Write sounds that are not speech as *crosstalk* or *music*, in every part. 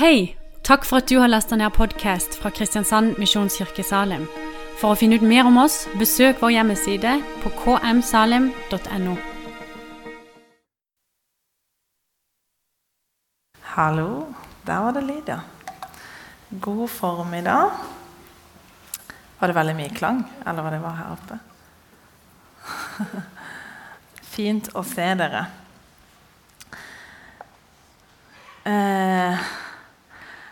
Hei! Takk for at du har lasta ned podkast fra Kristiansand Misjonskirke Salim. For å finne ut mer om oss, besøk vår hjemmeside på kmsalim.no. Hallo. Der var det lyd, ja. God formiddag. Var det veldig mye klang, eller var det bare her oppe? *laughs* Fint å se dere. Eh,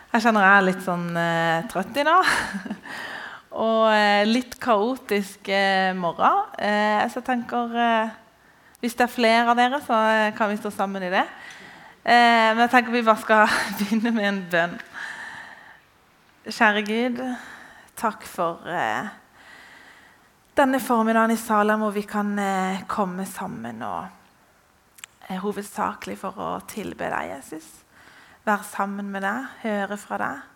jeg kjenner jeg er litt sånn eh, trøtt i dag. *laughs* Og eh, litt kaotisk eh, morgen. Eh, så jeg tenker eh, Hvis det er flere av dere, så eh, kan vi stå sammen i det. Men jeg tenker vi bare skal *laughs* begynne med en bønn. Kjære Gud, takk for denne formiddagen i Salem hvor vi kan komme sammen og hovedsakelig for å tilbe deg, Jesus. Være sammen med deg, høre fra deg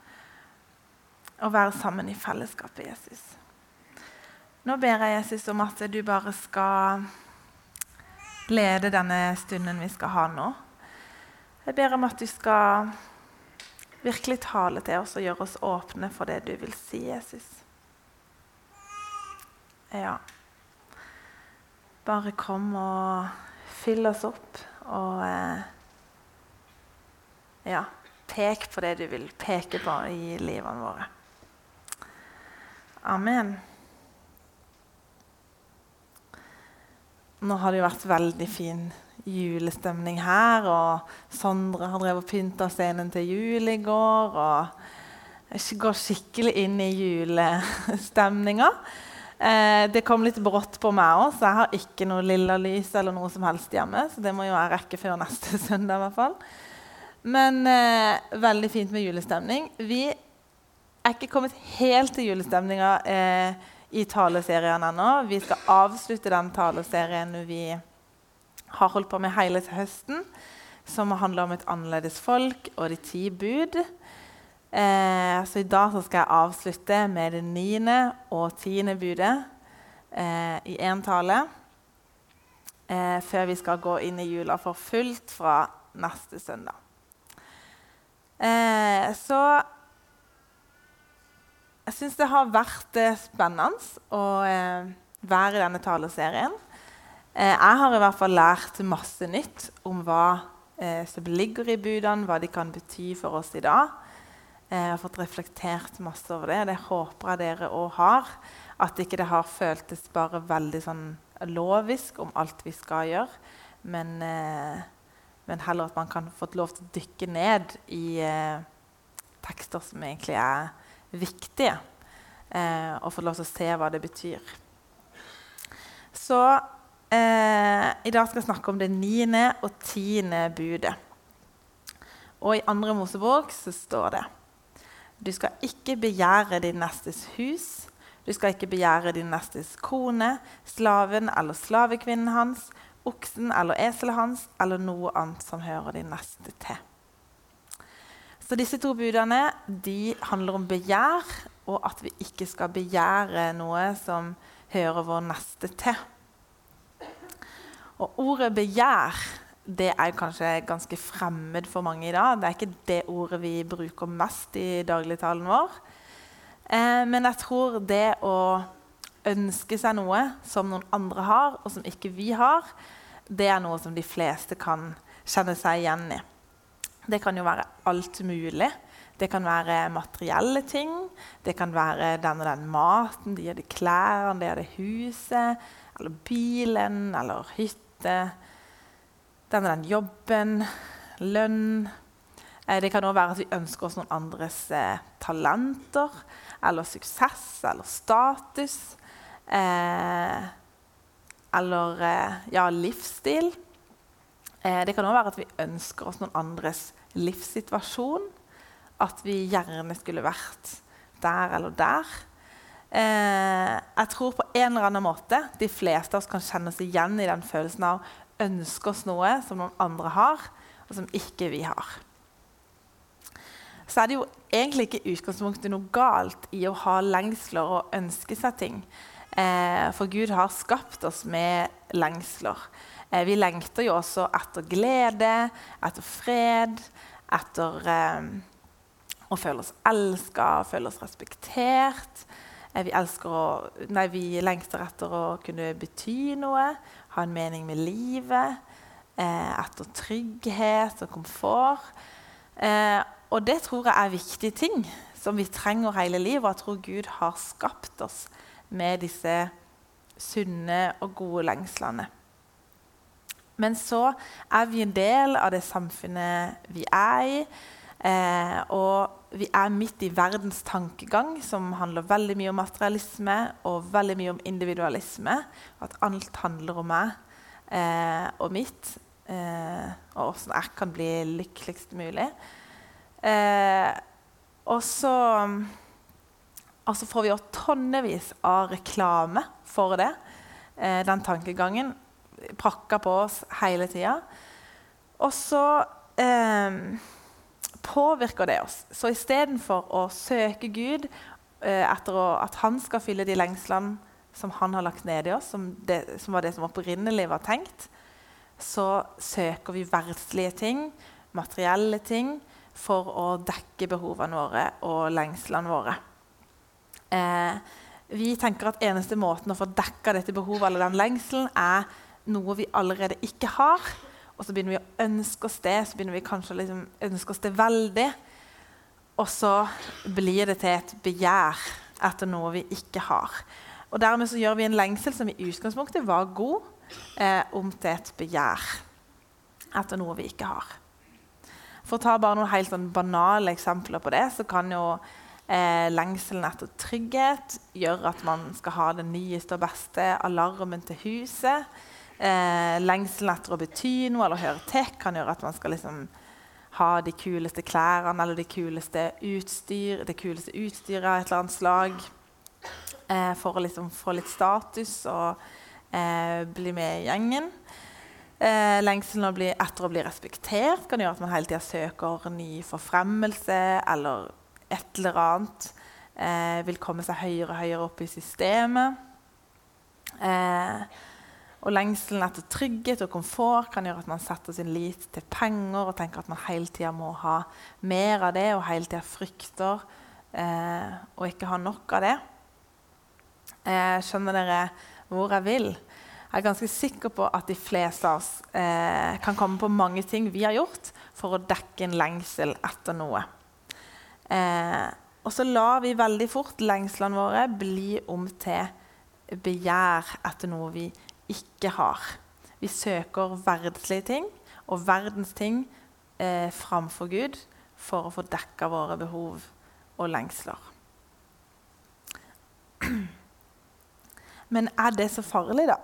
og være sammen i fellesskapet, Jesus. Nå ber jeg Jesus om at du bare skal lede denne stunden vi skal ha nå. Jeg ber om at du skal virkelig tale til oss og gjøre oss åpne for det du vil si, Jesus. Ja. Bare kom og fyll oss opp og eh, Ja, pek på det du vil peke på i livene våre. Amen. Nå har det jo vært veldig fin julestemning her. Og Sondre har drevet og pynta scenen til jul i går. Og går skikkelig inn i julestemninga. Eh, det kom litt brått på meg òg, så jeg har ikke noe lilla lys eller noe som helst hjemme. Så det må jo jeg rekke før neste *laughs* søndag. i hvert fall. Men eh, veldig fint med julestemning. Vi er ikke kommet helt til julestemninga eh, i taleserien ennå. Vi skal avslutte den taleserien vi har holdt på med hele høsten, som handler om et annerledes folk og de ti bud. Eh, så i dag så skal jeg avslutte med det niende og tiende budet eh, i én tale. Eh, før vi skal gå inn i jula for fullt fra neste søndag. Eh, så jeg syns det har vært eh, spennende å eh, være i denne taleserien. jeg har i hvert fall lært masse nytt om hva som ligger i budene, hva de kan bety for oss i dag. Jeg har fått reflektert masse over det. Det håper jeg dere òg har. At ikke det har føltes bare veldig sånn lovisk om alt vi skal gjøre. Men, eh, men heller at man kan få lov til å dykke ned i eh, tekster som egentlig er viktige. Eh, og få lov til å se hva det betyr. Så i dag skal jeg snakke om det niende og tiende budet. Og i andre Mosebok så står det du skal ikke begjære din nestes hus. Du skal ikke begjære din nestes kone, slaven eller slavekvinnen hans, oksen eller eselet hans eller noe annet som hører din neste til. Så disse to budene de handler om begjær, og at vi ikke skal begjære noe som hører vår neste til. Og ordet 'begjær' det er kanskje ganske fremmed for mange i dag. Det er ikke det ordet vi bruker mest i dagligtalen vår. Eh, men jeg tror det å ønske seg noe som noen andre har, og som ikke vi har, det er noe som de fleste kan kjenne seg igjen i. Det kan jo være alt mulig. Det kan være materielle ting. Det kan være den og den maten, de og de klærne, det og det huset, eller bilen eller hytte den og den jobben, lønn. Eh, det kan òg være at vi ønsker oss noen andres eh, talenter eller suksess eller status. Eh, eller eh, ja, livsstil. Eh, det kan òg være at vi ønsker oss noen andres livssituasjon. At vi gjerne skulle vært der eller der. Eh, jeg tror på en eller annen måte de fleste av oss kan kjenne oss igjen i den følelsen av å ønske oss noe som noen andre har, og som ikke vi har. Så er det jo egentlig ikke utgangspunktet noe galt i å ha lengsler og ønske seg ting. Eh, for Gud har skapt oss med lengsler. Eh, vi lengter jo også etter glede, etter fred, etter eh, og føle oss elska, føle oss respektert. Vi, å, nei, vi, lengter etter å kunne bety noe, ha en mening med livet. Etter trygghet og komfort. Og det tror jeg er viktige ting som vi trenger hele livet. Og jeg tror Gud har skapt oss med disse sunne og gode lengslene. Men så er vi en del av det samfunnet vi er i. Eh, og vi er midt i verdens tankegang, som handler veldig mye om materialisme og veldig mye om individualisme. At alt handler om meg eh, og mitt, eh, og hvordan jeg kan bli lykkeligst mulig. Eh, og så og så får vi jo tonnevis av reklame for det. Eh, den tankegangen prakka på oss hele tida. Og så eh, påvirker det oss. Så istedenfor å søke Gud eh, etter å, at han skal fylle de lengslene som han har lagt ned i oss, som, det, som var det som opprinnelig var tenkt, så søker vi verdslige ting, materielle ting, for å dekke behovene våre og lengslene våre. Eh, vi tenker at eneste måten å få dekka dette behovet eller den lengselen, er noe vi allerede ikke har. Og så begynner vi å ønske oss det, så begynner vi kanskje å liksom ønske oss det veldig. Og så blir det til et begjær etter noe vi ikke har. Og Dermed så gjør vi en lengsel som i utgangspunktet var god, eh, om til et begjær etter noe vi ikke har. For å ta bare noen helt sånn banale eksempler på det, så kan jo eh, lengselen etter trygghet gjør at man skal ha den nyeste og beste alarmen til huset. Eh, lengselen etter å bety noe eller høre tek kan gjøre at man skal liksom ha de kuleste klærne eller de kuleste utstyr, det kuleste utstyret av et eller annet slag. Eh, for å liksom få litt status og eh, bli med i gjengen. Eh, lengselen å bli, etter å bli respektert kan gjøre at man hele tida søker ny forfremmelse eller et eller annet. Eh, vil komme seg høyere og høyere opp i systemet. Eh, og lengselen etter trygghet og komfort kan gjøre at man setter sin lit til penger og tenker at man hele tida må ha mer av det og hele tida frykter eh, og ikke ha nok av det. Eh, skjønner dere hvor jeg vil? Jeg er ganske sikker på at de fleste av oss eh, kan komme på mange ting vi har gjort for å dekke en lengsel etter noe. Eh, og så lar vi veldig fort lengslene våre bli om til begjær etter noe vi ikke har. Vi søker verdslige ting og verdens ting eh, framfor Gud for å få dekka våre behov og lengsler. Men er det så farlig, da?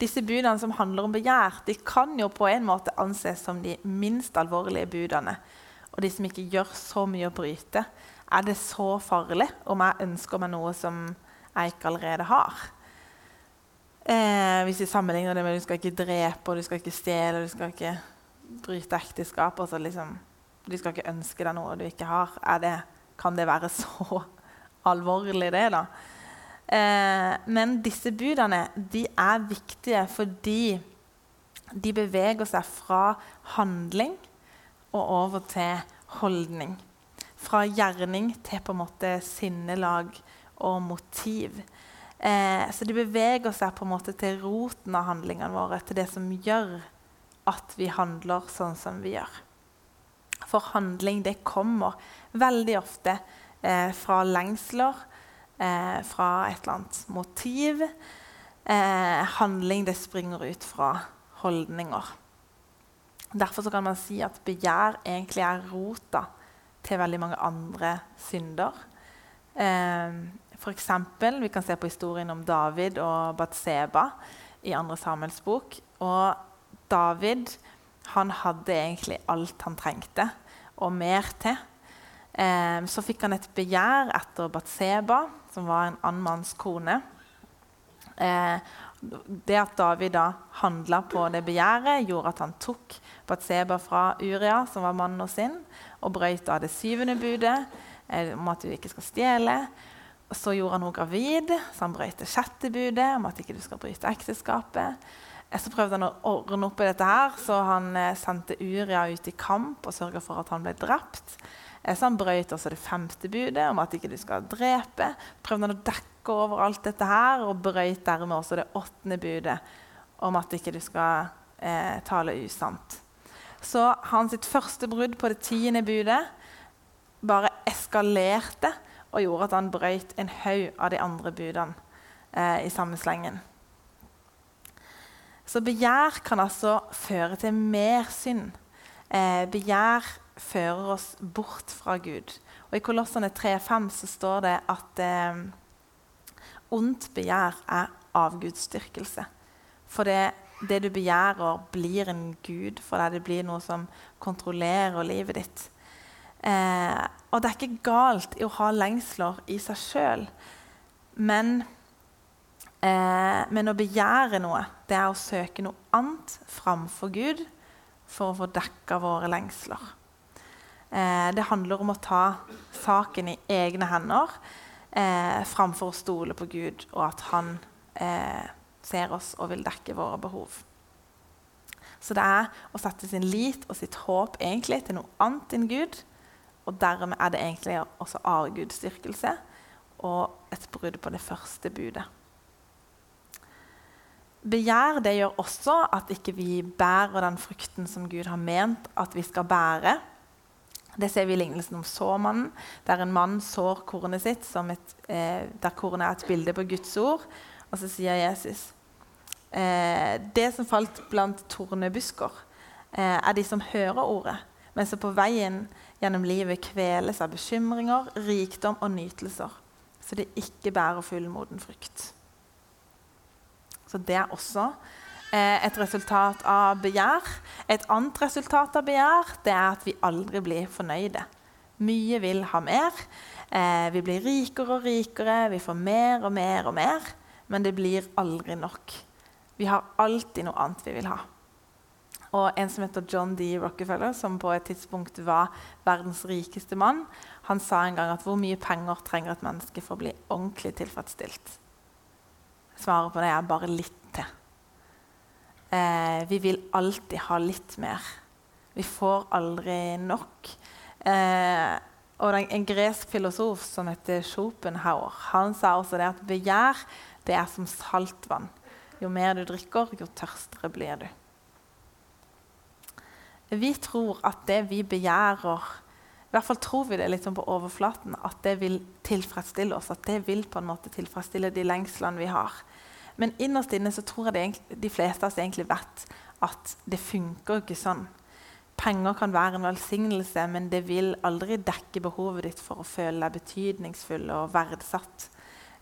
Disse budene som handler om begjær, de kan jo på en måte anses som de minst alvorlige budene. Og de som ikke gjør så mye å bryte. Er det så farlig om jeg ønsker meg noe som jeg ikke allerede har? Eh, hvis vi sammenligner det med du skal ikke drepe, og du skal ikke stjele, du skal ikke bryte ekteskap altså liksom, Du skal ikke ønske deg noe du ikke har. Det, kan det være *laughs* så alvorlig, det, da? Eh, men disse budene de er viktige fordi de beveger seg fra handling og over til holdning. Fra gjerning til på en måte sinnelag og motiv. Eh, så det beveger seg på en måte til roten av handlingene våre, til det som gjør at vi handler sånn som vi gjør. For handling det kommer veldig ofte eh, fra lengsler eh, fra et eller annet motiv. Eh, handling det springer ut fra holdninger. Derfor kan man si at begjær egentlig er rota til veldig mange andre synder. Eh, eksempel, vi kan se på historien om David og Batseba i andre Samuels bok. Og David han hadde egentlig alt han trengte, og mer til. Eh, så fikk han et begjær etter Batseba, som var en annen manns kone. Eh, det at David da handla på det begjæret, gjorde at han tok Batseba fra Uria, som var mannen sin, og brøyt av det syvende budet eh, om at du ikke skal stjele. Så gjorde han henne gravid, så han brøyt det sjette budet om at ikke du skal bryte ekteskapet. Så prøvde han å ordne opp i dette, her, så han sendte Uria ut i kamp og sørga for at han ble drept. Så han brøt også det femte budet om at ikke du skal drepe. Prøvde han å dekke over alt dette her og brøt dermed også det åttende budet om at ikke du skal eh, tale usant. Så hans første brudd på det tiende budet bare eskalerte og gjorde at han brøt en haug av de andre budene eh, i samme slengen. Så begjær kan altså føre til mer synd. Eh, begjær fører oss bort fra Gud. Og I Kolossene 3,5 så står det at eh, ondt begjær er avgudsdyrkelse. For det, det, du begjærer, blir en gud for deg. Det blir noe som kontrollerer livet ditt. Eh, og det er ikke galt i å ha lengsler i seg sjøl, men, eh, men å begjære noe, det er å søke noe annet framfor Gud for å få dekka våre lengsler. Eh, det handler om å ta saken i egne hender eh, framfor å stole på Gud og at han eh, ser oss og vil dekke våre behov. Så det er å sette sin lit og sitt håp egentlig til noe annet enn Gud og dermed er det egentlig også avgudsdyrkelse og et brudd på det første budet. Begjær det gjør også at ikke vi bærer den frukten som Gud har ment at vi skal bære. Det ser vi i lignelsen om såmannen, der en mann sår kornet sitt, et, eh, der kornet er et bilde på Guds ord. Og så sier Jesus eh, det som falt blant tornebusker, eh, er de som hører ordet, men som på veien gjennom livet kveles av bekymringer, rikdom og nytelser, så de ikke bærer fullmoden frukt. Så det er også et resultat av begjær. Et annet resultat av begjær det er at vi aldri blir fornøyde. Mye vil ha mer. Eh, vi blir rikere og rikere, vi får mer og mer og mer. Men det blir aldri nok. Vi har alltid noe annet vi vil ha. Og en som heter John D. Rockefeller, som på et tidspunkt var verdens rikeste mann, han sa en gang at hvor mye penger trenger et menneske for å bli ordentlig tilfredsstilt? Svaret på det er bare litt til. Eh, vi vil alltid ha litt mer. Vi får aldri nok. Eh, og en gresk filosof som heter Schopenhauer, han sa også det at begjær det er som saltvann. Jo mer du drikker, jo tørstere blir du. Vi tror at det vi begjærer i hvert fall tror vi det litt sånn på overflaten, at det vil tilfredsstille oss. At det vil på en måte tilfredsstille de lengslene vi har. Men innerst inne så tror jeg det, de fleste av oss egentlig vet at det funker ikke sånn. Penger kan være en velsignelse, men det vil aldri dekke behovet ditt for å føle deg betydningsfull og verdsatt.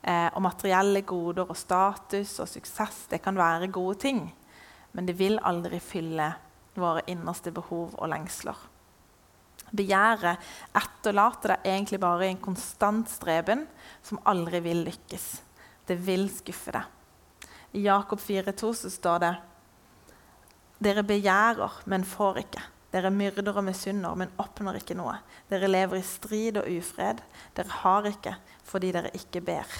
Eh, og materielle goder og status og suksess det kan være gode ting, men det vil aldri fylle våre innerste behov og lengsler. Begjæret etterlater deg egentlig bare i en konstant streben som aldri vil lykkes. Det vil skuffe deg. I Jakob 4,2 så står det Dere begjærer, men får ikke. Dere myrder og misunner, men oppnår ikke noe. Dere lever i strid og ufred. Dere har ikke fordi dere ikke ber.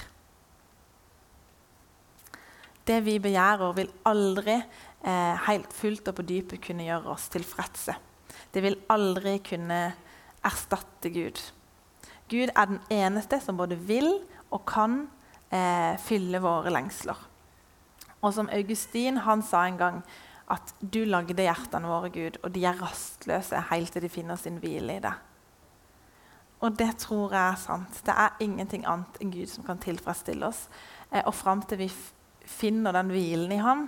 Det vi begjærer, vil aldri eh, helt fullt og på dypet kunne gjøre oss tilfredse. Det vil aldri kunne erstatte Gud. Gud er den eneste som både vil og kan eh, fylle våre lengsler. Og som Augustin han sa en gang at du lagde hjertene våre, Gud, og de er rastløse helt til de finner sin hvile i det. Og det tror jeg er sant. Det er ingenting annet enn Gud som kan tilfredsstille oss. Eh, og fram til vi finner den hvilen i Han,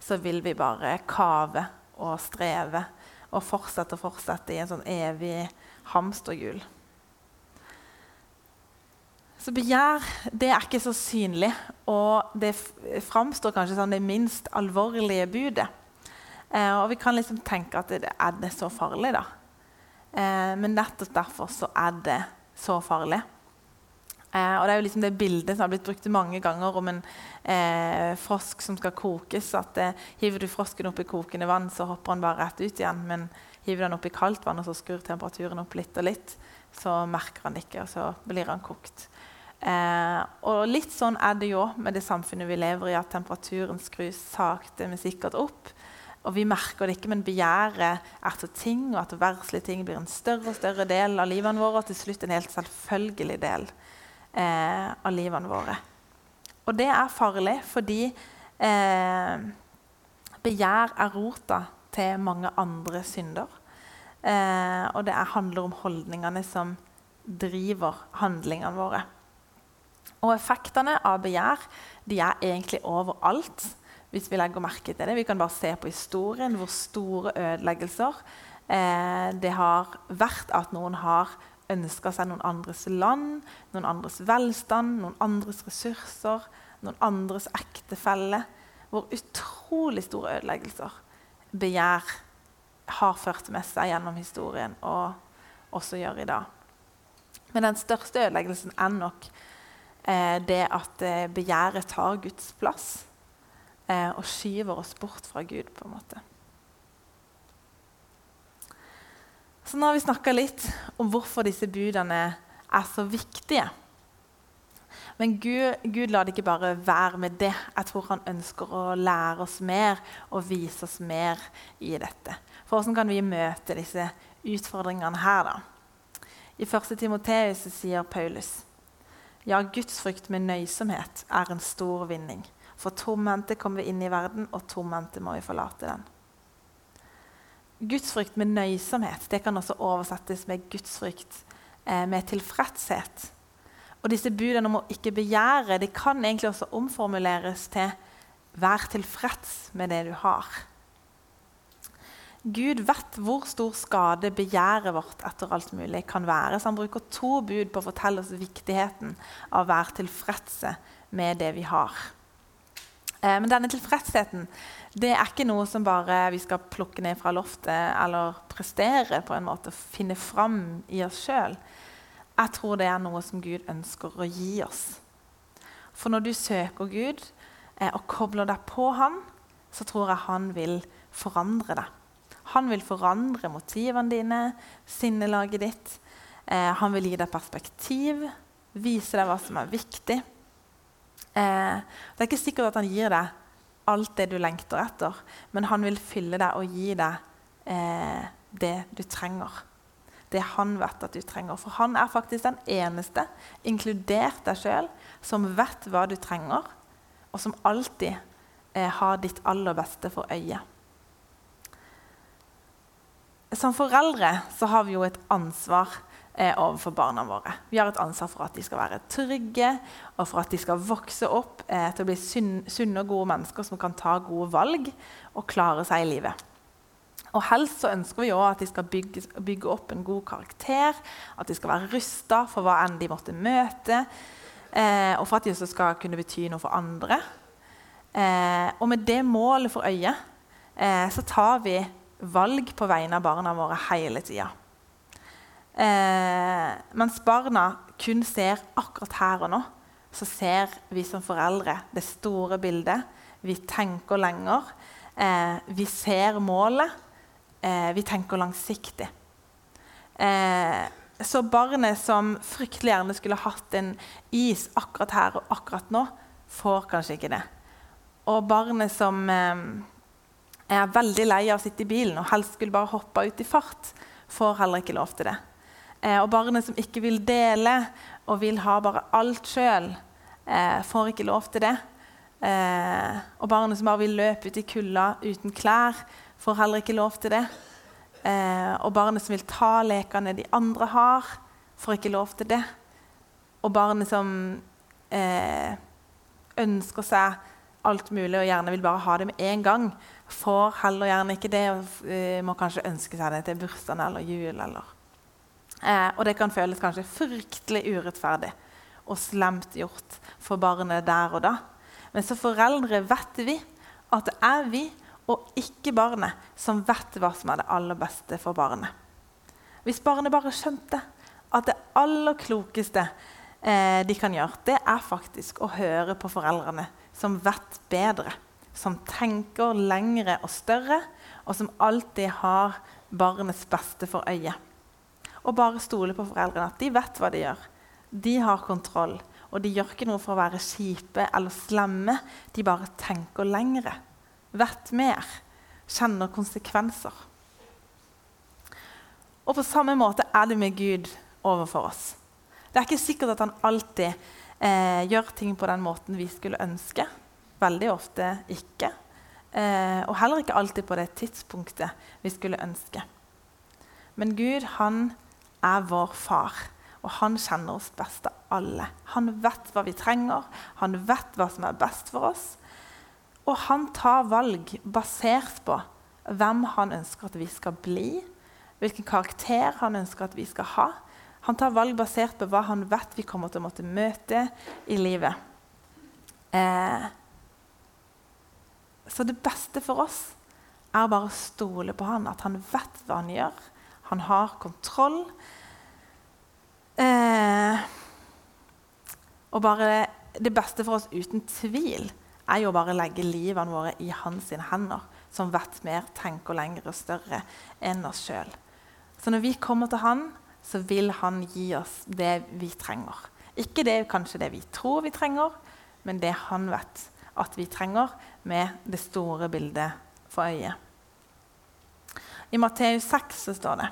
så vil vi bare kave og streve og fortsette og fortsette i en sånn evig hamsterhjul. Så begjær det er ikke så synlig, og det framstår kanskje som det minst alvorlige budet. Eh, og vi kan liksom tenke at det, er det så farlig, da? Eh, men nettopp derfor så er det så farlig. Eh, og Det er jo liksom det bildet som har blitt brukt mange ganger om en eh, frosk som skal kokes. at eh, Hiver du frosken opp i kokende vann, så hopper han bare rett ut igjen. Men hiver den opp i kaldt vann og så skrur temperaturen opp litt og litt, så merker han ikke, og så blir han kokt. Eh, og litt sånn er det jo med det samfunnet vi lever i, at temperaturen skrus sakte, men sikkert opp. Og vi merker det ikke, men begjæret etter ting og etter verdslige ting blir en større og større del av livene våre, og til slutt en helt selvfølgelig del eh, av livene våre. Og det er farlig fordi eh, begjær er rota til mange andre synder. Eh, og det er, handler om holdningene som driver handlingene våre. Og effektene av begjær de er egentlig overalt. hvis Vi legger merke til det. Vi kan bare se på historien hvor store ødeleggelser eh, det har vært at noen har ønska seg noen andres land, noen andres velstand, noen andres ressurser, noen andres ektefelle. Hvor utrolig store ødeleggelser begjær har ført med seg gjennom historien, og også gjør i dag. Men den største ødeleggelsen er nok det at eh, begjæret tar Guds plass eh, og skyver oss bort fra Gud. på en måte. Så nå har vi snakka litt om hvorfor disse budene er så viktige. Men Gud, Gud lar det ikke bare være med det. Jeg tror han ønsker å lære oss mer og vise oss mer i dette. For hvordan kan vi møte disse utfordringene her, da? I 1. Timoteus sier Paulus ja, gudsfrykt med nøysomhet er en stor vinning. For tomhendte kommer vi inn i verden, og tomhendte må vi forlate den. Gudsfrykt med nøysomhet det kan også oversettes med gudsfrykt eh, med tilfredshet. Og disse budene om å ikke begjære de kan egentlig også omformuleres til 'vær tilfreds med det du har'. Gud vet hvor stor skade begjæret vårt etter alt mulig kan være. Så han bruker to bud på å fortelle oss viktigheten av å være tilfredse med det vi har. Eh, men denne tilfredsheten det er ikke noe som bare vi skal plukke ned fra loftet eller prestere på en måte, finne fram i oss sjøl. Jeg tror det er noe som Gud ønsker å gi oss. For når du søker Gud eh, og kobler deg på Han, så tror jeg Han vil forandre deg. Han vil forandre motivene dine, sinnelaget ditt. Eh, han vil gi deg perspektiv, vise deg hva som er viktig. Eh, det er ikke sikkert at han gir deg alt det du lengter etter, men han vil fylle deg og gi deg eh, det du trenger. Det han vet at du trenger. For han er faktisk den eneste, inkludert deg sjøl, som vet hva du trenger, og som alltid eh, har ditt aller beste for øyet. Som foreldre så har vi jo et ansvar eh, overfor barna våre. Vi har et ansvar for at de skal være trygge, og for at de skal vokse opp eh, til å bli sunne og gode mennesker som kan ta gode valg og klare seg i livet. Og Helst så ønsker vi jo at de skal bygge, bygge opp en god karakter, at de skal være rusta for hva enn de måtte møte, eh, og for at de også skal kunne bety noe for andre. Eh, og med det målet for øye eh, så tar vi valg på vegne av barna våre hele tida. Eh, mens barna kun ser akkurat her og nå, så ser vi som foreldre det store bildet. Vi tenker lenger. Eh, vi ser målet. Eh, vi tenker langsiktig. Eh, så barnet som fryktelig gjerne skulle hatt en is akkurat her og akkurat nå, får kanskje ikke det. Og barnet som eh, jeg er veldig lei av å sitte i bilen og helst skulle bare hoppe ut i fart, får heller ikke lov til det. Eh, og barnet som ikke vil dele og vil ha bare alt sjøl, eh, får ikke lov til det. Eh, og barnet som bare vil løpe ut i kulda uten klær, får heller ikke lov til det. Eh, og barnet som vil ta lekene de andre har, får ikke lov til det. Og barnet som eh, ønsker seg alt mulig og gjerne vil bare ha det med en gang, får heller gjerne ikke det og uh, må kanskje ønske seg det til bursdagen eller jul. Eller. Eh, og det kan føles kanskje fryktelig urettferdig og slemt gjort for barnet der og da. Men som foreldre vet vi at det er vi og ikke barnet som vet hva som er det aller beste for barnet. Hvis barnet bare skjønte at det aller klokeste eh, de kan gjøre, det er faktisk å høre på foreldrene som vet bedre som tenker lengre og større, og som alltid har barnets beste for øye. Og bare stole på foreldrene, at de vet hva de gjør. De har kontroll. Og de gjør ikke noe for å være kjipe eller slemme. De bare tenker lengre, vet mer, kjenner konsekvenser. Og på samme måte er det med Gud overfor oss. Det er ikke sikkert at han alltid eh, gjør ting på den måten vi skulle ønske. Veldig ofte ikke. Eh, og heller ikke alltid på det tidspunktet vi skulle ønske. Men Gud, han er vår far, og han kjenner oss best av alle. Han vet hva vi trenger, han vet hva som er best for oss. Og han tar valg basert på hvem han ønsker at vi skal bli, hvilken karakter han ønsker at vi skal ha. Han tar valg basert på hva han vet vi kommer til å måtte møte i livet. Eh, så det beste for oss er bare å stole på han, at han vet hva han gjør. Han har kontroll. Eh, og bare det beste for oss uten tvil er jo bare å legge livene våre i hans hender, som vet mer, tenker lenger og større enn oss sjøl. Så når vi kommer til han, så vil han gi oss det vi trenger. Ikke det kanskje det vi tror vi trenger, men det han vet at vi trenger, med det store bildet for øyet. I Matteus 6 så står det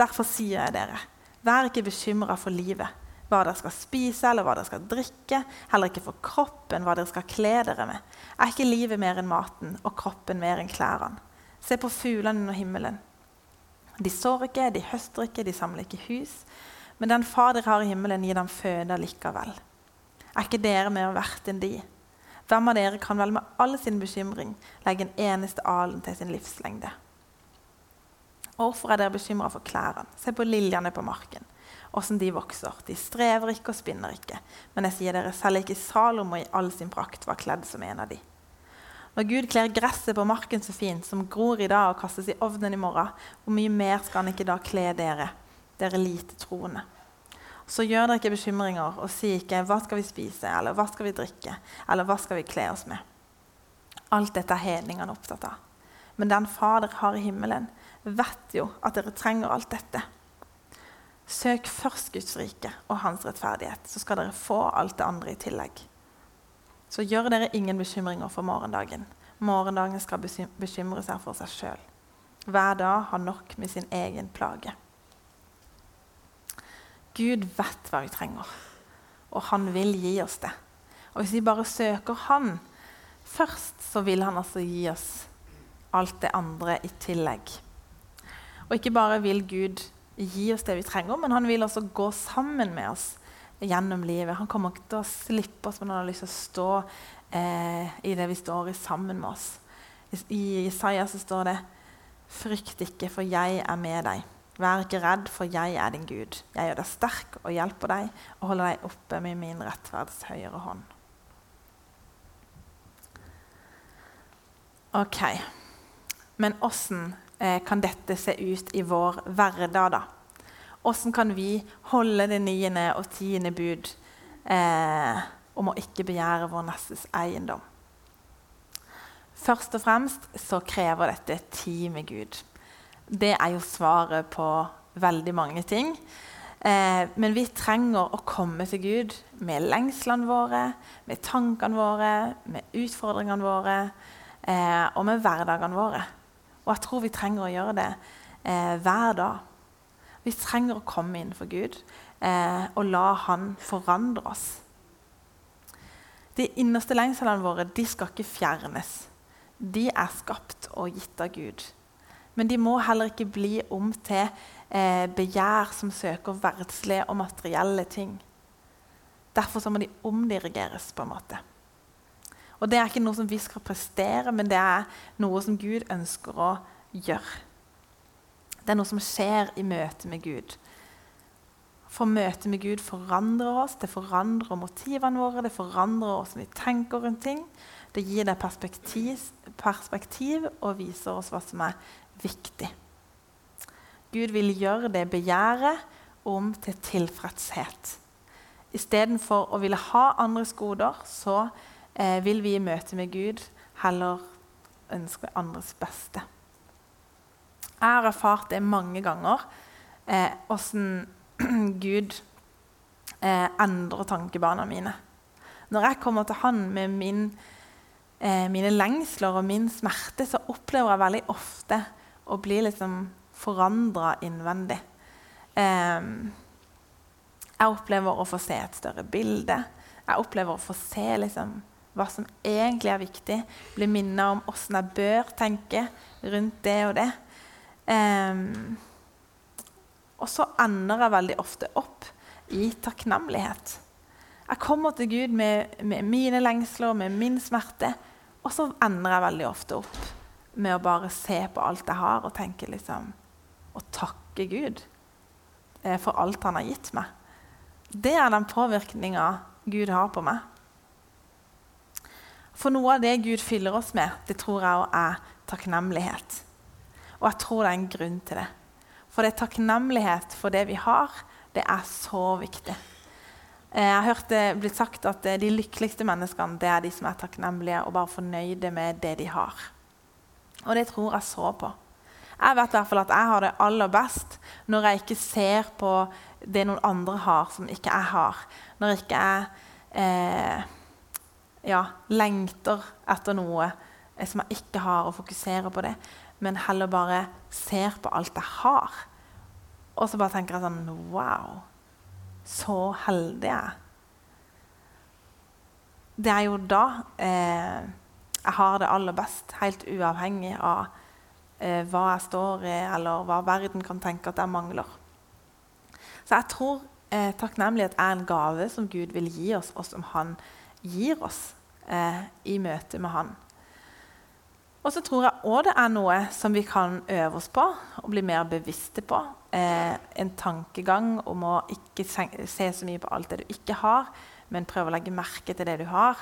Derfor sier jeg dere, vær ikke bekymra for livet, hva dere skal spise eller hva dere skal drikke, heller ikke for kroppen, hva dere skal kle dere med. Er ikke livet mer enn maten og kroppen mer enn klærne? Se på fuglene under himmelen. De sår ikke, de høster ikke, de samler ikke hus. Men den far dere har i himmelen, gir dem føde likevel. Er ikke dere mer verdt enn de? Hvem av dere kan vel med all sin bekymring legge en eneste alen til sin livslengde? Hvorfor er dere bekymra for klærne? Se på liljene på marken. Åssen de vokser. De strever ikke og spinner ikke. Men jeg sier dere, selv ikke Salomo i all sin prakt var kledd som en av de. Når Gud kler gresset på marken så fint, som gror i dag og kastes i ovnen i morgen, hvor mye mer skal han ikke da kle dere, dere lite troende? Så gjør dere ikke bekymringer og si ikke 'hva skal vi spise', eller 'hva skal vi drikke', eller 'hva skal vi kle oss med'? Alt dette er hedningene opptatt av. Men den far dere har i himmelen, vet jo at dere trenger alt dette. Søk først Guds rike og hans rettferdighet, så skal dere få alt det andre i tillegg. Så gjør dere ingen bekymringer for morgendagen. Morgendagen skal bekymre seg for seg sjøl. Hver dag har nok med sin egen plage. Gud vet hva vi trenger, og han vil gi oss det. Og Hvis vi bare søker Han først, så vil han altså gi oss alt det andre i tillegg. Og ikke bare vil Gud gi oss det vi trenger, men han vil også gå sammen med oss gjennom livet. Han kommer ikke til å slippe oss, men han har lyst til å stå eh, i det vi står i, sammen med oss. I Isaiah så står det 'Frykt ikke, for jeg er med deg'. Vær ikke redd, for jeg er din Gud. Jeg gjør deg sterk og hjelper deg og holder deg oppe med min rettferds høyre hånd. Ok, men åssen eh, kan dette se ut i vår hverdag, da? Åssen kan vi holde det niende og tiende bud eh, om å ikke begjære vår nestes eiendom? Først og fremst så krever dette tid med Gud det er jo svaret på veldig mange ting. Eh, men vi trenger å komme til Gud med lengslene våre, med tankene våre, med utfordringene våre eh, og med hverdagene våre. Og jeg tror vi trenger å gjøre det eh, hver dag. Vi trenger å komme inn for Gud eh, og la Han forandre oss. De innerste lengslene våre de skal ikke fjernes. De er skapt og gitt av Gud. Men de må heller ikke bli om til eh, begjær som søker verdslige og materielle ting. Derfor må de omdirigeres. på en måte. Og Det er ikke noe som vi skal prestere, men det er noe som Gud ønsker å gjøre. Det er noe som skjer i møte med Gud. For møtet med Gud forandrer oss, det forandrer motivene våre, det forandrer oss når vi tenker rundt ting. Det gir deg perspektiv, perspektiv og viser oss hva som er viktig. Gud vil gjøre det begjæret om til tilfredshet. Istedenfor å ville ha andres goder, så eh, vil vi i møte med Gud heller ønske andres beste. Jeg har erfart det mange ganger, åssen eh, *clears throat* Gud eh, endrer tankebana mine. Når jeg kommer til Han med min, eh, mine lengsler og min smerte, så opplever jeg veldig ofte å bli liksom forandra innvendig. Eh, jeg opplever å få se et større bilde. Jeg opplever å få se liksom, hva som egentlig er viktig. Bli minnet om åssen jeg bør tenke rundt det og det. Og så ender jeg veldig ofte opp i takknemlighet. Jeg kommer til Gud med, med mine lengsler, med min smerte, og så ender jeg veldig ofte opp med å bare se på alt jeg har, og tenke liksom Og takke Gud eh, for alt han har gitt meg. Det er den påvirkninga Gud har på meg. For noe av det Gud fyller oss med, det tror jeg òg er takknemlighet. Og jeg tror det er en grunn til det. For det er takknemlighet for det vi har, det er så viktig. Eh, jeg har hørt det blitt sagt at eh, de lykkeligste menneskene det er de som er takknemlige og bare fornøyde med det de har. Og det tror jeg så på. Jeg vet i hvert fall at jeg har det aller best når jeg ikke ser på det noen andre har som ikke jeg har. Når jeg ikke jeg eh, ja, lengter etter noe som jeg ikke har, og fokuserer på det, men heller bare ser på alt jeg har. Og så bare tenker jeg sånn Wow, så heldig jeg. Det er jo da eh, jeg har det aller best, helt uavhengig av eh, hva jeg står i, eller hva verden kan tenke at jeg mangler. Så jeg tror eh, takknemlighet er en gave som Gud vil gi oss, og som han gir oss eh, i møte med Han. Og så tror jeg òg det er noe som vi kan øve oss på og bli mer bevisste på. Eh, en tankegang om å ikke se så mye på alt det du ikke har, men prøve å legge merke til det du har,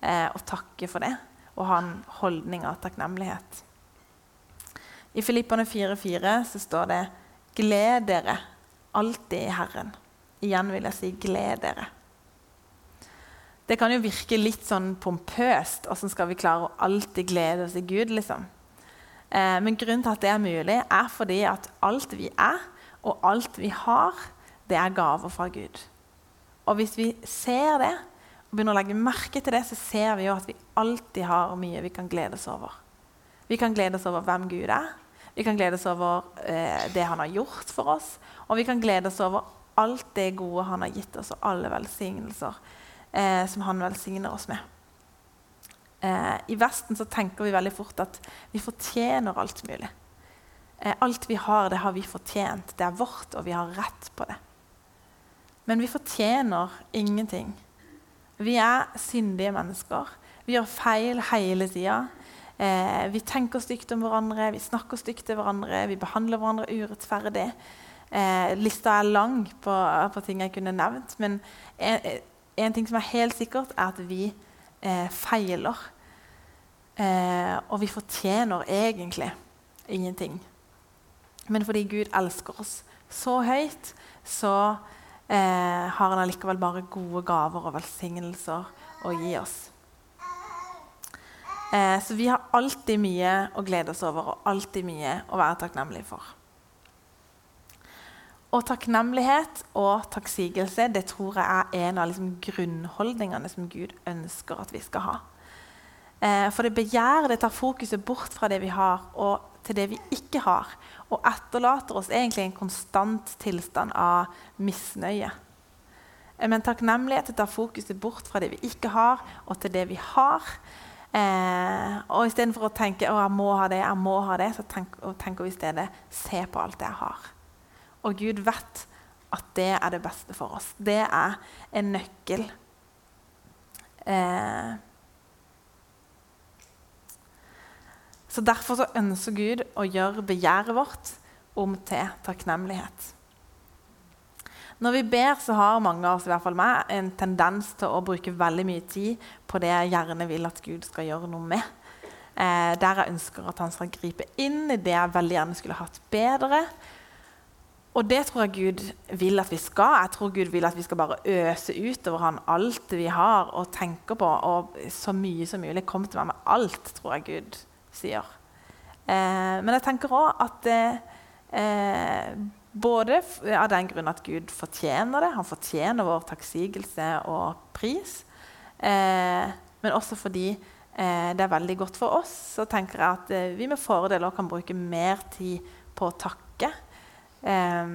eh, og takke for det. Og ha en holdning av takknemlighet. I Filippene 4,4 så står det 'Gled dere alltid i Herren'. Igjen vil jeg si 'gled dere'. Det kan jo virke litt sånn pompøst. Åssen skal vi klare å alltid glede oss i Gud? liksom? Eh, men grunnen til at det er mulig, er fordi at alt vi er, og alt vi har, det er gaver fra Gud. Og hvis vi ser det, og begynner å legge merke til det, så ser vi jo at vi alltid har mye vi kan glede oss over. Vi kan glede oss over hvem Gud er. Vi kan glede oss over eh, det han har gjort for oss. Og vi kan glede oss over alt det gode han har gitt oss, og alle velsignelser eh, som han velsigner oss med. Eh, I Vesten så tenker vi veldig fort at vi fortjener alt mulig. Eh, alt vi har, det har vi fortjent. Det er vårt, og vi har rett på det. Men vi fortjener ingenting. Vi er syndige mennesker. Vi gjør feil hele tida. Eh, vi tenker stygt om hverandre, vi snakker stygt til hverandre, vi behandler hverandre urettferdig. Eh, lista er lang på, på, ting jeg kunne nevnt, men en ting som er helt sikkert, er at vi eh, feiler. Eh, og vi fortjener egentlig ingenting. Men fordi Gud elsker oss så høyt, så eh, har han allikevel bare gode gaver og velsignelser å gi oss. Eh, så vi har alltid mye å glede oss over og alltid mye å være takknemlige for. Og takknemlighet og takksigelse det tror jeg er en av liksom grunnholdningene som Gud ønsker at vi skal ha. Eh, for det begjæret det tar fokuset bort fra det vi har, og til det vi ikke har. Og etterlater oss egentlig en konstant tilstand av misnøye. Eh, men takknemlighet tar fokuset bort fra det vi ikke har, og til det vi har. Eh, og istedenfor å tenke å, jeg må ha det, jeg må ha det, så tenker, tenker vi i stedet se på alt det jeg har. Og Gud vet at det er det beste for oss. Det er en nøkkel. Eh. Så Derfor så ønsker Gud å gjøre begjæret vårt om til takknemlighet. Når vi ber, så har mange av oss i hvert fall meg, en tendens til å bruke veldig mye tid på det jeg gjerne vil at Gud skal gjøre noe med. Eh, der jeg ønsker at han skal gripe inn i det jeg veldig gjerne skulle hatt bedre. Og det tror jeg Gud vil at vi skal. Jeg tror Gud vil at vi skal bare øse utover han alt vi har og tenker på. Og så mye som mulig. Kom til meg med alt, tror jeg Gud sier. Eh, men jeg tenker òg at eh, Både av den grunn at Gud fortjener det. Han fortjener vår takksigelse og pris. Eh, men også fordi eh, det er veldig godt for oss. Så tenker jeg at eh, vi med fordel kan bruke mer tid på å takke. Eh,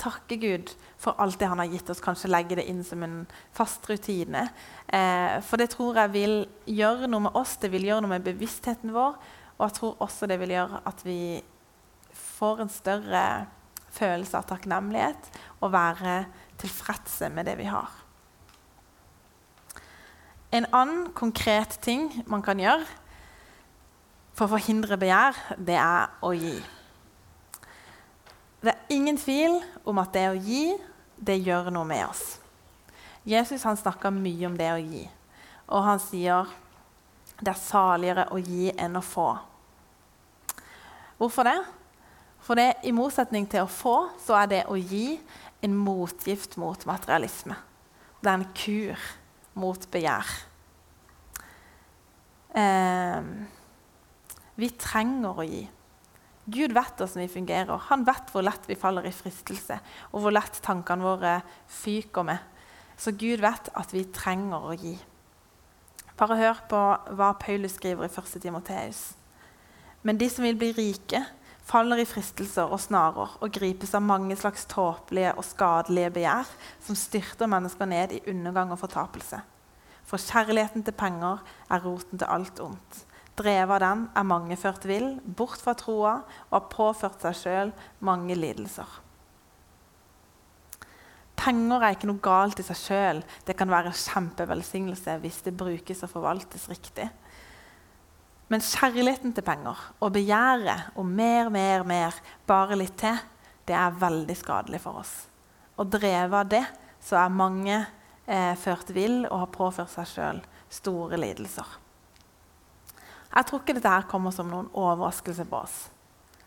takke Gud for alt det han har gitt oss. Kanskje legge det inn som en fast rutine. Eh, for det tror jeg vil gjøre noe med oss, det vil gjøre noe med bevisstheten vår. Og jeg tror også det vil gjøre at vi får en større følelse av takknemlighet og være tilfredse med det vi har. En annen konkret ting man kan gjøre for å forhindre begjær, det er å gi. Det er ingen tvil om at det å gi, det gjør noe med oss. Jesus han snakka mye om det å gi, og han sier det er saligere å gi enn å få. Hvorfor det? For det, i motsetning til å få, så er det å gi en motgift mot materialisme. Det er en kur mot begjær. Eh, vi trenger å gi. Gud vet hvordan vi fungerer. Han vet hvor lett vi faller i fristelse, og hvor lett tankene våre fyker med. Så Gud vet at vi trenger å gi. Bare hør på hva Paulus skriver i 1. Timoteus. Men de som vil bli rike, faller i fristelser og snarer og gripes av mange slags tåpelige og skadelige begjær som styrter mennesker ned i undergang og fortapelse. For kjærligheten til penger er roten til alt ondt. Drevet av den er mange ført vill, bort fra troa, og har påført seg sjøl mange lidelser. Penger er ikke noe galt i seg sjøl. Det kan være kjempevelsignelse hvis det brukes og forvaltes riktig. Men kjærligheten til penger og begjæret om mer, mer, mer, bare litt til, det er veldig skadelig for oss. Og drevet av det så er mange eh, ført vill og har påført seg sjøl store lidelser. Jeg tror ikke dette her kommer som noen overraskelse på oss.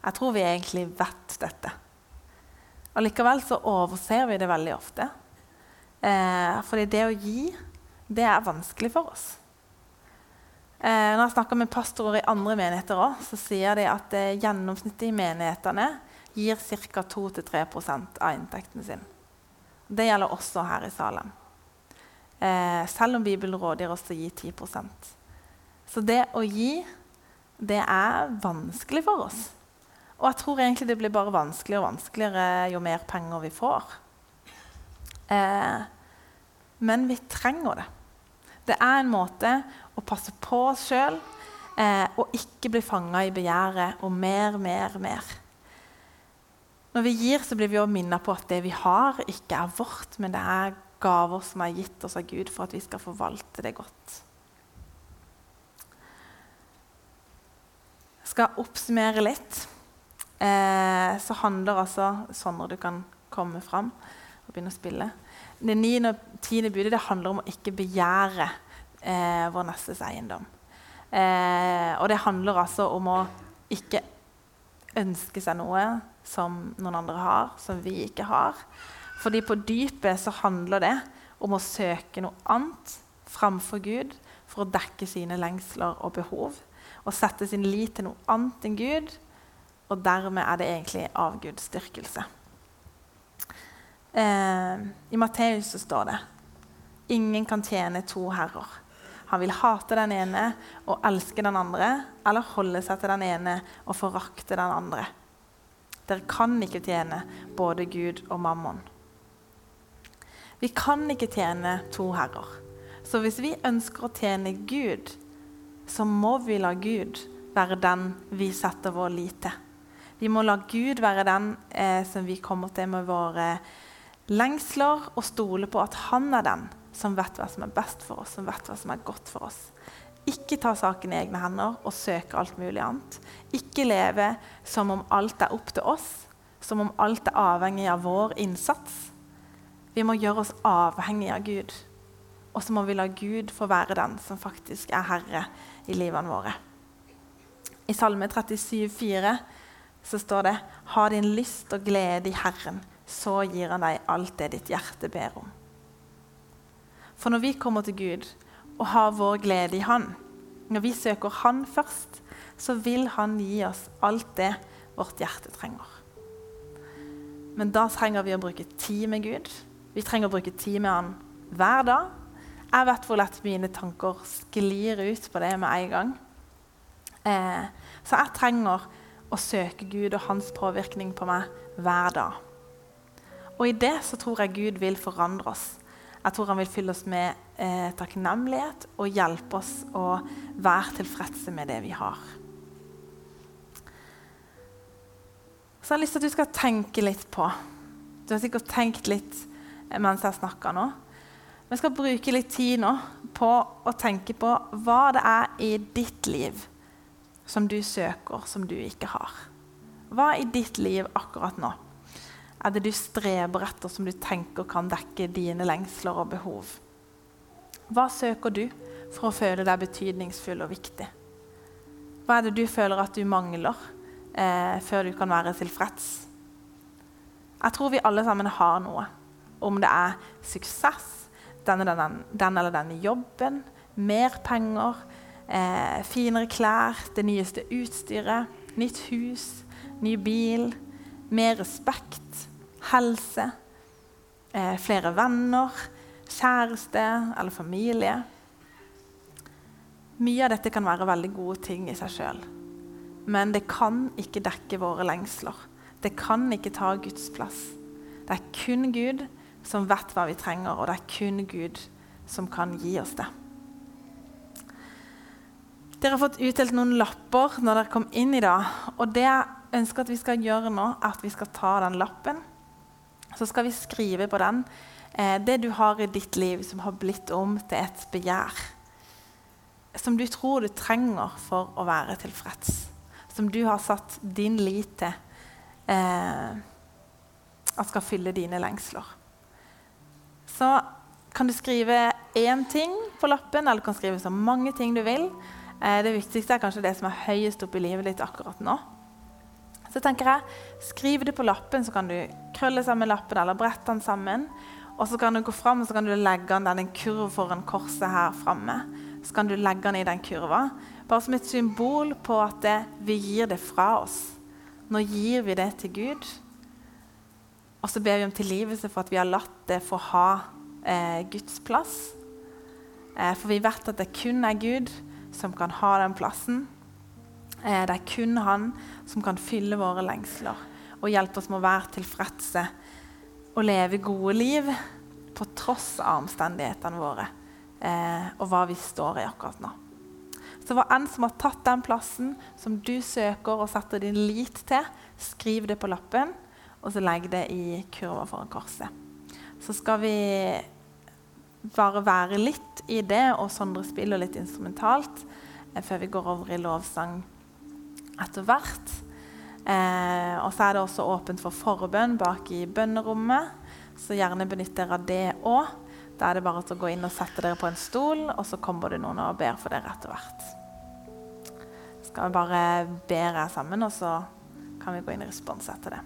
Jeg tror vi egentlig vet dette. Og likevel så overser vi det veldig ofte. Eh, fordi det å gi, det er vanskelig for oss. Eh, når jeg snakker med pastorer i andre menigheter også, så sier de at eh, gjennomsnittet i menighetene gir ca. 2-3 av inntekten sin. Det gjelder også her i Salem. Eh, selv om Bibelen råder oss til å gi 10 Så det å gi, det er vanskelig for oss. Og jeg tror egentlig det blir bare vanskeligere og vanskeligere jo mer penger vi får. Eh, men vi trenger det. Det er en måte å passe på oss sjøl eh, og ikke bli fanga i begjæret og mer, mer, mer. Når vi gir, så blir vi minna på at det vi har, ikke er vårt, men det er gaver som er gitt oss av Gud for at vi skal forvalte det godt. Skal oppsummere litt. Eh, så handler altså sånn når du kan komme fram og begynne å spille. Det niende og tiende budet det handler om å ikke begjære eh, vår nestes eiendom. Eh, og det handler altså om å ikke ønske seg noe som noen andre har, som vi ikke har. Fordi på dypet så handler det om å søke noe annet framfor Gud for å dekke sine lengsler og behov. Og sette sin lit til noe annet enn Gud. Og dermed er det egentlig avgudsdyrkelse. Eh, I Matteus står det ingen kan tjene to herrer. Han vil hate den ene og elske den andre, eller holde seg til den ene og forakte den andre. Dere kan ikke tjene både Gud og mammon. Vi kan ikke tjene to herrer. Så hvis vi ønsker å tjene Gud, så må vi la Gud være den vi setter vår lit til. Vi må la Gud være den eh, som vi kommer til med våre lengsler, og stole på at han er den som vet hva som er best for oss, som vet hva som er godt for oss. Ikke ta saken i egne hender og søke alt mulig annet. Ikke leve som om alt er opp til oss, som om alt er avhengig av vår innsats. Vi må gjøre oss avhengig av Gud. Og så må vi la Gud få være den som faktisk er herre i livene våre. I Salme 37, 37,4 så står det Ha din lyst og glede i Herren, så gir han deg alt det ditt hjerte ber om. For når vi kommer til Gud og har vår glede i Han, når vi søker Han først, så vil Han gi oss alt det vårt hjerte trenger. Men da trenger vi å bruke tid med Gud. Vi trenger å bruke tid med Han hver dag. Jeg vet hvor lett mine tanker sklir ut på det med en gang. Eh, så jeg trenger å søke Gud og hans påvirkning på meg hver dag. Og i det så tror jeg Gud vil forandre oss. Jeg tror han vil fylle oss med eh, takknemlighet og hjelpe oss å være tilfredse med det vi har. Så jeg har lyst til at du skal tenke litt på Du har sikkert tenkt litt eh, mens jeg snakker nå. Vi skal bruke litt tid nå på å tenke på hva det er i ditt liv som du søker, som du ikke har. Hva i ditt liv akkurat nå er det du streber etter, som du tenker kan dekke dine lengsler og behov? Hva søker du for å føle deg betydningsfull og viktig? Hva er det du føler at du mangler eh, før du kan være tilfreds? Jeg tror vi alle sammen har noe. Om det er suksess, den, den, den eller denne jobben, mer penger, eh, finere klær, det nyeste utstyret, nytt hus, ny bil, mer respekt, helse, eh, flere venner, kjæreste eller familie. Mye av dette kan være veldig gode ting i seg sjøl. Men det kan ikke dekke våre lengsler. Det kan ikke ta Guds plass. Det er kun Gud som vet hva vi trenger, og det er kun Gud som kan gi oss det. Dere har fått utdelt noen lapper når dere kom inn i dag. Og det jeg ønsker at vi skal gjøre nå, er at vi skal ta den lappen så skal vi skrive på den eh, det du har i ditt liv som har blitt om til et begjær. Som du tror du trenger for å være tilfreds. Som du har satt din lit til eh, at skal fylle dine lengsler. Så kan du skrive én ting på lappen, eller du kan skrive så mange ting du vil. Eh, det viktigste er kanskje det som er høyest oppe i livet ditt akkurat nå. Så tenker jeg, Skriv det på lappen, så kan du krølle sammen lappen eller brette den sammen. Og så kan du gå fram og så kan du legge den der, en kurv foran korset her framme. Så kan du legge den i den kurva. Bare som et symbol på at det, vi gir det fra oss. Nå gir vi det til Gud. Og så ber vi om tilgivelse for at vi har latt det få ha eh, Guds plass. Eh, for vi vet at det kun er Gud som kan ha den plassen. Eh, det er kun han som kan fylle våre lengsler og hjelpe oss med å være tilfredse og leve gode liv på tross av omstendighetene våre eh, og hva vi står i akkurat nå. Så hva enn som har tatt den plassen som du søker og setter din lit til, skriv det på lappen, og så legg det i kurva foran korset. Så skal vi bare være litt i det, og Sondre spiller litt instrumentalt eh, før vi går over i lovsang etter hvert. Eh, og så er det også åpent for forbønn bak i bønnerommet, så gjerne benytt dere av det òg. Da er det bare å gå inn og sette dere på en stol, og så kommer det noen og ber for dere etter hvert. Skal vi bare be her sammen, og så kan vi gå inn i respons etter det.